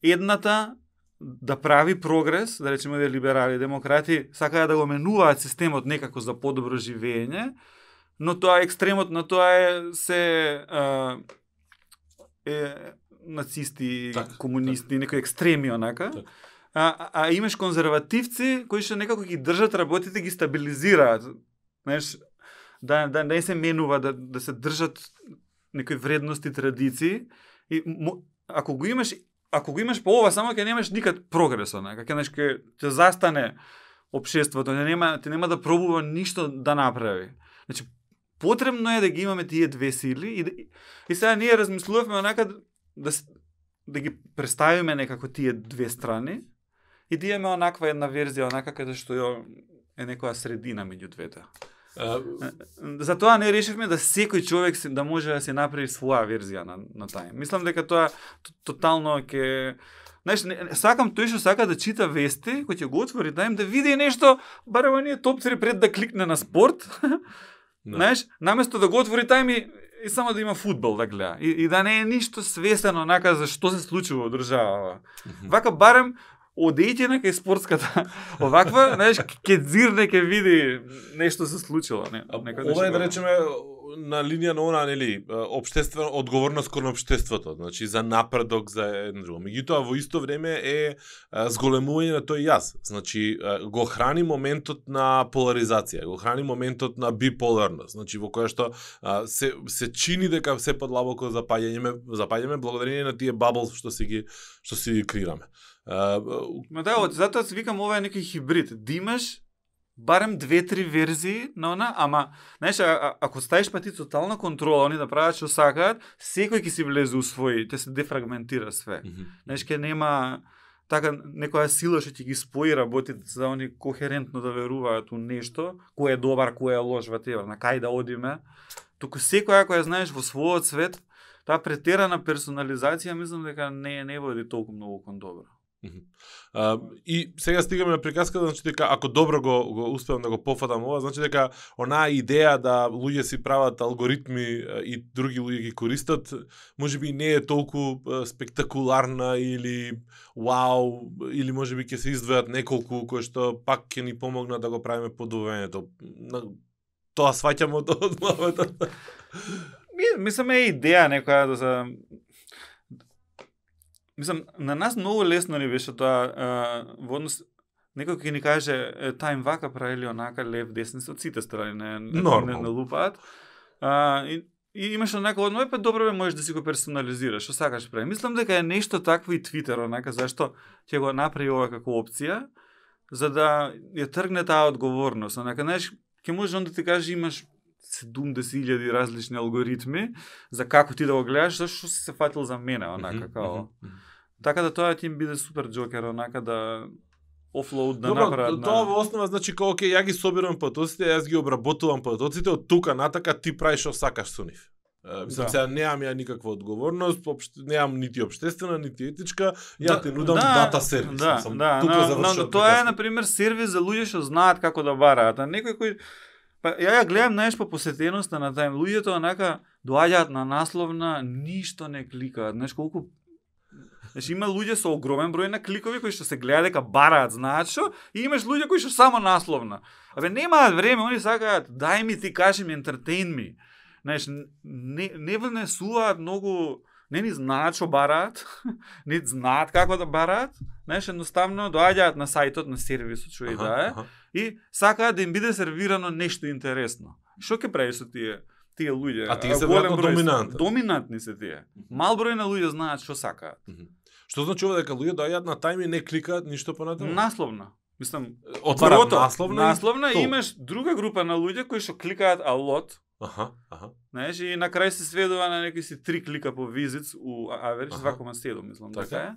Едната да прави прогрес, да речеме да либерали, демократи сакаат да го менуваат системот некако за подобро живење, но тоа екстремот на тоа е се а, е нацисти, Така, комунисти, некои екстремни онака. Така. А, а, имаш конзервативци кои што некако ги држат работите, ги стабилизираат. Знаеш, да, да не се менува, да, да се држат некои вредности, традиции. И мо, ако го имаш ако го имаш по ова, само ќе немаш никад прогрес, онака, ќе знаеш ќе ќе застане општеството, не нема ти нема да пробува ништо да направи. Значи потребно е да ги имаме тие две сили и да, и сега ние размислувавме онака да да ги представиме некако тие две страни и да имаме онаква една верзија онака каде што е некоја средина меѓу двете. А, Затоа не решивме да секој човек си- да може да се направи своја верзија на, на тај. Мислам дека тоа тотално ќе Знаеш, не, сакам тој што сака да чита вести, кој ќе го отвори тајм да види нешто, барем оние топ 3 пред да кликне на спорт. Да. Знаеш, наместо да го отвори тајм и, и само да има фудбал да гледа. И, и да не е ништо свесен онака за што се случува во држава. Вака барем одејте на кај спортската. Оваква, знаеш, ќе зирне ќе види нешто се случило, не. Ова е да нешто- речеме на линија на она нели општествена одговорност кон обштеството, значи за напредок за едно друго. Меѓутоа во исто време е зголемување на тој јас. Значи го храни моментот на поларизација, го храни моментот на биполарност, значи во која што се се чини дека се подлабоко запаѓаме запаѓаме благодарение на тие бабл што си ги што си ги крираме. Ма да, од- затоа се викам ова е некој хибрид. Димаш барем две-три верзии на она, ама, знаеш, а, ако ставиш па ти тотална контрола, они да прават што сакаат, секој ќе си влезе у свој, ќе се дефрагментира све. мгм. Знаеш, ќе нема така некоја сила што ќе ги спои работите за они кохерентно да веруваат у нешто, кој е добар, кој е лош, ватевер, на кај да одиме. Туку секој ако ја знаеш во својот свет, таа претерана персонализација мислам дека не не води толку многу кон добро. А, и сега стигаме на приказката, значи дека ако добро го, го успеам да го пофатам ова, значи дека онаа идеја да луѓе си прават алгоритми и други луѓе ги користат, може би не е толку спектакуларна или вау, или може би ќе се издвојат неколку кои што пак ќе ни помогнат да го правиме подобрението. Тоа сваќам од од главата. Ми, мислам е идеја некоја да се Мислам, на нас многу лесно ни беше тоа а, во однос некој ќе ни каже тајм вака правили онака лев десница од сите страни не не, не, лупаат. А, и, и имаш онака одно е па добро бе можеш да си го персонализираш, што сакаш прави. Мислам дека е нешто такво и Твитер онака зашто ќе го направи ова како опција за да ја тргне таа одговорност. Онака, знаеш, ќе може он да ти каже имаш 70.000 различни алгоритми за како ти да го гледаш, зашто си се фатил за мене, онака, као. Така да тоа ќе им биде супер джокер, онака да офлоуд да Добро, направат тоа на... во основа значи како ќе ја ги собирам потоците, јас ги обработувам потоците, од тука натака ти правиш што сакаш со нив. Мислам, Да. сега неам ја никаква одговорност, обште, неам нити обштествена, нити етичка, ја Да, ти нудам да, дата сервис. Да, Мислам, да, тука но тоа е, приказката. на пример, сервис за луѓе што знаат како да бараат. А некој кој... Па, ја ја гледам, знаеш, по посетеноста на тајм. Луѓето, онака, доаѓаат на насловна, ништо не кликаат. Знаеш, колку Значи има луѓе со огромен број на кликови кои што се гледа дека бараат, знаат што, и имаш луѓе кои што само насловна. Абе немаат време, они сакаат дај ми ти кажи ми entertain ми. Знаеш, не не внесуваат многу не ни знаат што бараат, не знаат како да бараат. Знаеш, едноставно доаѓаат на сајтот на сервисот што и да е и сакаат да им биде сервирано нешто интересно. Што ќе правиш со тие тие луѓе? А тие се веројатно доминантни. Доминантни се тие. Мал број на луѓе знаат што сакаат. Што значи ова дека луѓе доаѓаат на тајм и не кликаат ништо понатаму? Насловна. Мислам, Отварам првото, насловна. насловна и имаш друга група на луѓе кои што кликаат a lot, Аха, аха. Знаеш, и на крај се сведува на некои си три клика по визит у Аха. 2,7 мислам Така дека е.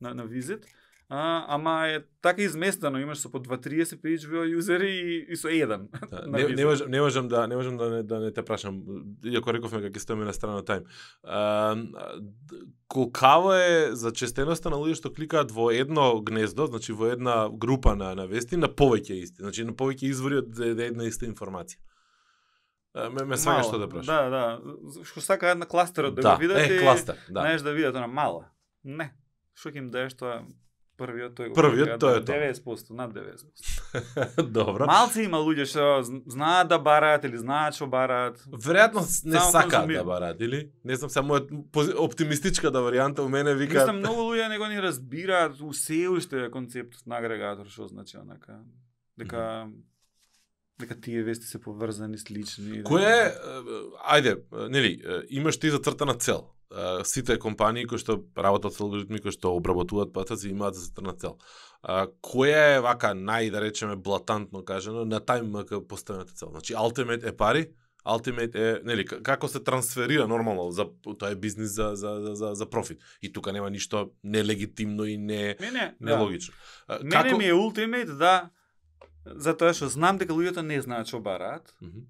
на, на визит. А, ама е така изместено, имаш со по 2-30 page view юзери и, и со еден. Да, не, не, можам, не можам да не можам да не, да не те прашам, иако рековме ќе стоиме на страна тајм. А, колкава е за честеноста на луѓе што кликаат во едно гнездо, значи во една група на на вести на повеќе исти, значи на повеќе извори од една иста информација. Ме, ме Мало. што да прашам. Да, да. Што сака една кластерот да, да, го видат е и кластер, да. знаеш да видат она мала. Не. Што ќе им даеш тоа првиот тој Првиот, тоа е да, тоа. 90%, над 90%. Добро. Малци има луѓе што зн- знаат да бараат или знаат што бараат. Веројатно не сакаат да бараат, или? Не знам, само мојот пози- оптимистичката варијанта у мене вика... Мислам многу луѓе него не разбираат у се уште концептот на агрегатор што значи онака дека дека тие вести се поврзани слични. Кој е, е, ајде, нели, имаш ти зацртана цел. Сите компании кои што работат со алгоритми кои што обработуваат патоци имаат зацртана цел. Која е вака нај да речеме блатантно кажано на TimeMK поставената цел? Значи Ultimate е пари, Ultimate е, нели, како се трансферира нормално за тоа е бизнис за за за за, за профит. И тука нема ништо нелегитимно и не Мене, да. нелогично. А, Мене ми е ултимейт да затоа што знам дека луѓето не знаат што бараат, Мгм.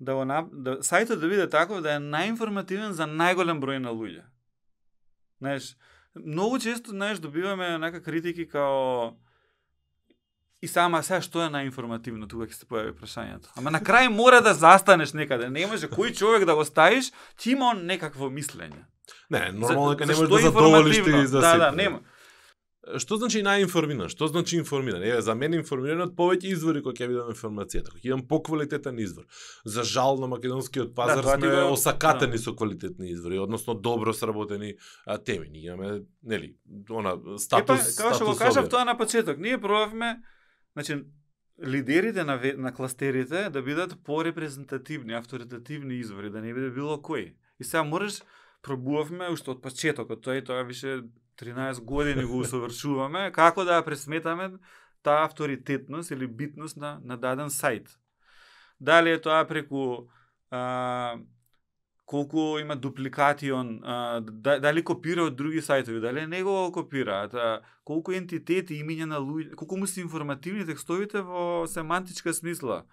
да го нап... да сајтот да биде таков да е најинформативен за најголем број на луѓе. Знаеш, многу често, знаеш, добиваме нака критики као И сама сега што е најинформативно тука ќе се појави прашањето. Ама на крај мора да застанеш некаде. Не може кој човек да го ставиш, ќе има некакво мислење. Не, нормално дека не можеш да задоволиш ти за Да, да, нема. Што значи најинформиран? Што значи информиран? Еве, за мене информиран од повеќе извори кои ќе видам информацијата. Кој ќе имам поквалитетен извор. За жал на македонскиот пазар тоа ти сме го- осакатени да. со квалитетни извори, односно добро сработени а, теми. Ние имаме, нели, она статус, Епа, како што го кажав тоа на почеток, ние пробавме, значи, лидерите на, на кластерите да бидат порепрезентативни, авторитативни извори, да не биде било кој. И сега мораш, пробувавме уште од почетокот, тоа и тоа више 13 години го усовршуваме, како да ја пресметаме таа авторитетност или битност на, на даден сајт. Дали е тоа преку а, колку има дупликати он, а, да, дали копира од други сајтови, дали не го копираат, а, колку ентитети, имиња на луѓе, колку му се информативни текстовите во семантичка смисла.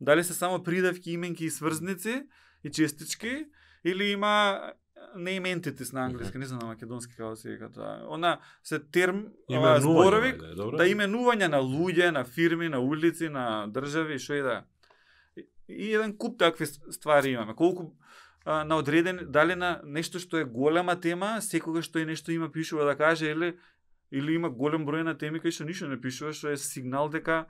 Дали се само придавки, именки и сврзници и честички, или има name entities на англиски, не знам на македонски како се вика тоа. Она се терм, ова, зборовик, добро? да именување на луѓе, на фирми, на улици, на држави, што и да. е. И- еден куп такви ствари имаме. Колку а, на одреден, дали на нешто што е голема тема, секогаш што и нешто има пишува да каже, или, или има голем број на теми кај што ништо не пишува, што е сигнал дека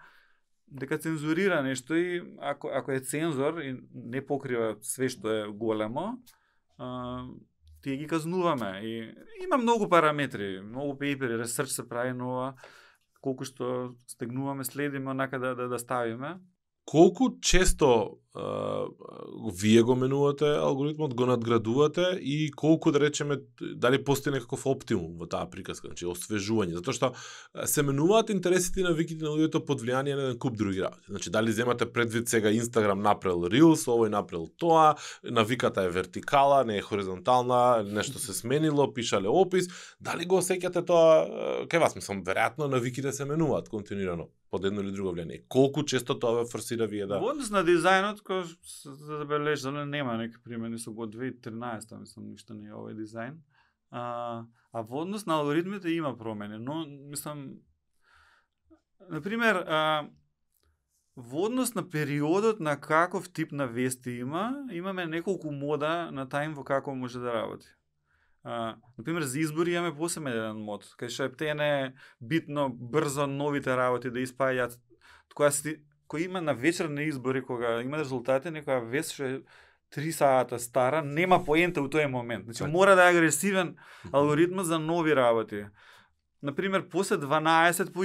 дека цензурира нешто и ако, ако е цензор и не покрива све што е големо, а, тие ги казнуваме. И има многу параметри, многу пейпери, ресерч се прави нова, колку што стегнуваме, следиме онака да, да, да ставиме. Колку често вие го менувате алгоритмот, го надградувате и колку да речеме дали постои некаков оптимум во таа приказка, значи освежување, затоа што се менуваат интересите на виките на луѓето под влијание на еден куп други работи. Значи дали земате предвид сега Инстаграм направил Reels, овој направил тоа, навиката е вертикала, не е хоризонтална, нешто се сменило, пишале опис, дали го осеќате тоа кај вас, мислам, веројатно навиките да се менуваат континуирано под едно или друго влијание. Колку често тоа ве форсира вие да Во однос на дизајнот, кој се забележа, нема некои примени со го 2013, мислам, ништо не е овој дизајн. А, а во однос на алгоритмите има промени, но мислам например, а, во однос на периодот на каков тип на вести има, имаме неколку мода на тајм во како може да работи. А, например, за избори имаме посебен еден мод, кај што е битно брзо новите работи да испаѓаат која си кој има на вечер на избори кога има резултати некоја вест што е 3 сата стара, нема поента у тој момент. Значи Така. мора да е агресивен алгоритмот за нови работи. Например, после 12 по,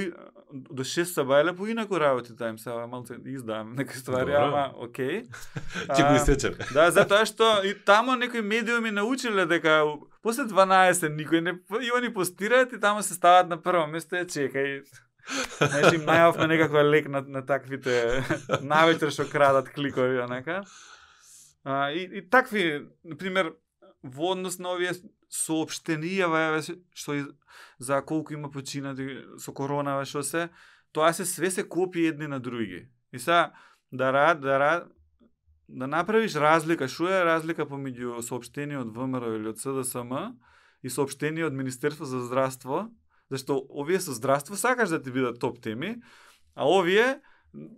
до 6 са бајле поинаку работи тајм сега малце издавам некои ствари, Добро. ама окей. ќе го А, истечеме. Да, затоа што и тамо некои медиуми научиле дека после 12 никој не и они постираат и тамо се стават на прво место е чекај. Знаеш, им најавме некаква лек на, на таквите навечер што крадат кликови, онака. А, и, и такви, например, во однос на овие сообштенија, еве, што и, за колку има починати со корона, што се, тоа се све се копии едни на други. И сега, да, рад, да, рад, да направиш разлика, што е разлика помеѓу сообштение од ВМРО или од СДСМ и сообштение од Министерство за здравство, зашто овие со здравство сакаш да ти бидат топ теми, а овие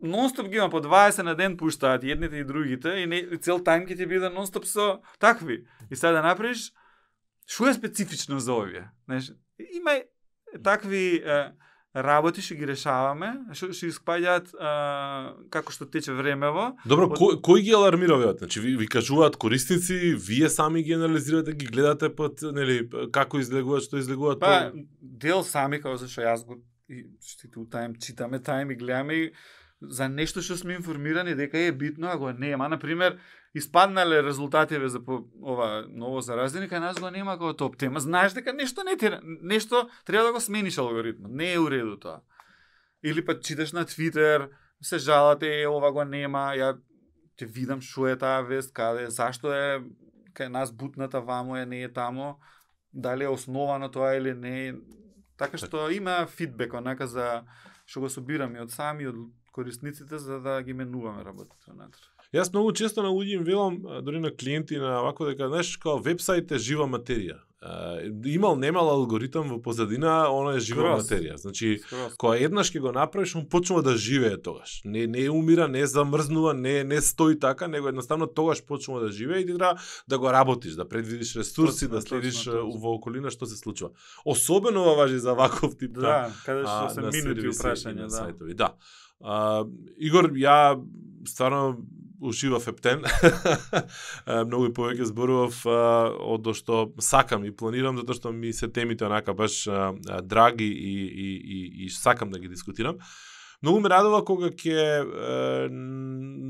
нонстоп ги има по 20 на ден пуштаат едните и другите и, не, и цел тајм ќе ти биде нонстоп со такви. И сега да направиш што е специфично за овие? Знаеш, има такви е, работи што ги решаваме, што што испаѓаат како што тече времево. Добро, од... кој, кој ги алармира овие? Значи ви, ви кажуваат корисници, вие сами ги анализирате, ги гледате под нели како излегуваат, што излегуваат. Па дел сами како зашто јас го и тајм читаме тајм и гледаме и за нешто што сме информирани дека е битно, а го нема. Например, испаднале резултативе за по, ова ново заразени, кај нас го нема како топ тема. Знаеш дека нешто не ти, нешто треба да го смениш алгоритмот. Не е уреду тоа. Или па читаш на Твитер, се жалате, е, ова го нема, ја ќе видам што е таа вест, каде, зашто е кај нас бутната вамо е, не е тамо, дали е основано тоа или не. Така што има фидбек онака за што го собираме од сами од корисниците за да ги менуваме работите внатре. Јас многу често на луѓе им велам, дори на клиенти на вако дека знаеш како вебсайт е жива материја. имал немал алгоритам во позадина, она е жива Скроз. материја. Значи, Скроз. кога еднаш ќе го направиш, он почнува да живее тогаш. Не не умира, не замрзнува, не не стои така, него едноставно тогаш почнува да живее и ти треба да го работиш, да предвидиш ресурси, точно, да следиш точно, во околина што се случува. Особено ова важи за ваков тип да, каде што се минути прашања, да. Сајтови. Да. А, Игор, ја стварно ушивав ептен. Многу и повеќе зборував од што сакам и планирам, затоа што ми се темите онака баш драги и, и, и, и сакам да ги дискутирам. Многу ме радува кога ќе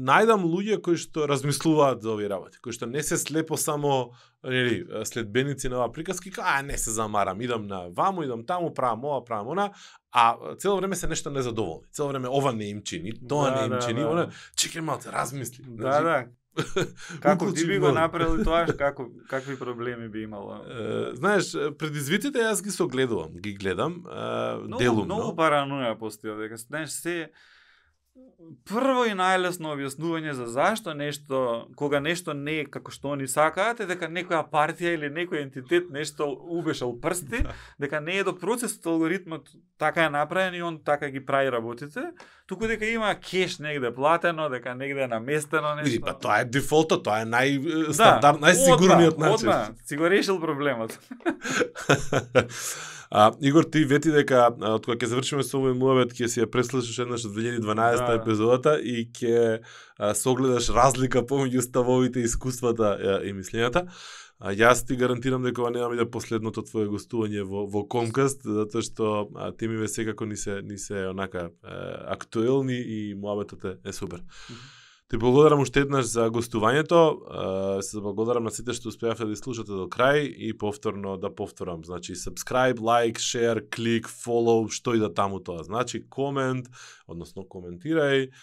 најдам луѓе кои што размислуваат за овие работи, кои што не се слепо само нели следбеници на оваа приказки, а не се замарам, идам на ваму, идам таму, правам ова, правам она, а цело време се нешто незадоволни. Цело време ова не им чини, тоа да, не им да, чини, да. она чекај малце, размисли. Да, да. како ти би го направил тоа, како какви проблеми би имало? Uh, знаеш, предизвиците јас ги согледувам, ги гледам, uh, многу, делумно. Многу параноја постои дека знаеш се прво и најлесно објаснување за зашто нешто, кога нешто не е како што они сакаат, е дека некоја партија или некој ентитет нешто убешал прсти, да. дека не е до процесот алгоритмот така е направен и он така ги прави работите, туку дека има кеш негде платено, дека негде е наместено нешто. И, па тоа е дефолтот, тоа е нај стандард, да, најсигурниот начин. Одма, си го решил проблемот. А, Игор, ти вети дека од кога ќе завршиме со овој муавет ќе си ја преслушаш еднаш од 2012 да, епизодата и ќе согледаш разлика помеѓу ставовите, искуствата и мислењата. А јас ти гарантирам дека ова нема да последното твое гостување во во Комкаст, затоа што а, темиве секако ни се ни се онака е, актуелни и муабетот е, е супер. Mm -hmm. Ти благодарам уште еднаш за гостувањето. Се благодарам на сите што успеавте да слушате до крај и повторно да повторам. Значи, subscribe, like, share, клик, follow, што и да таму тоа. Значи, комент, односно коментирај,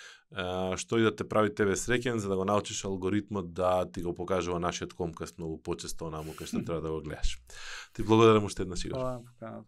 што и да те прави тебе среќен за да го научиш алгоритмот да ти го покажува нашиот комкаст многу почесто онаму кај што треба да го гледаш. Ти благодарам уште еднаш, Игор. Hvala,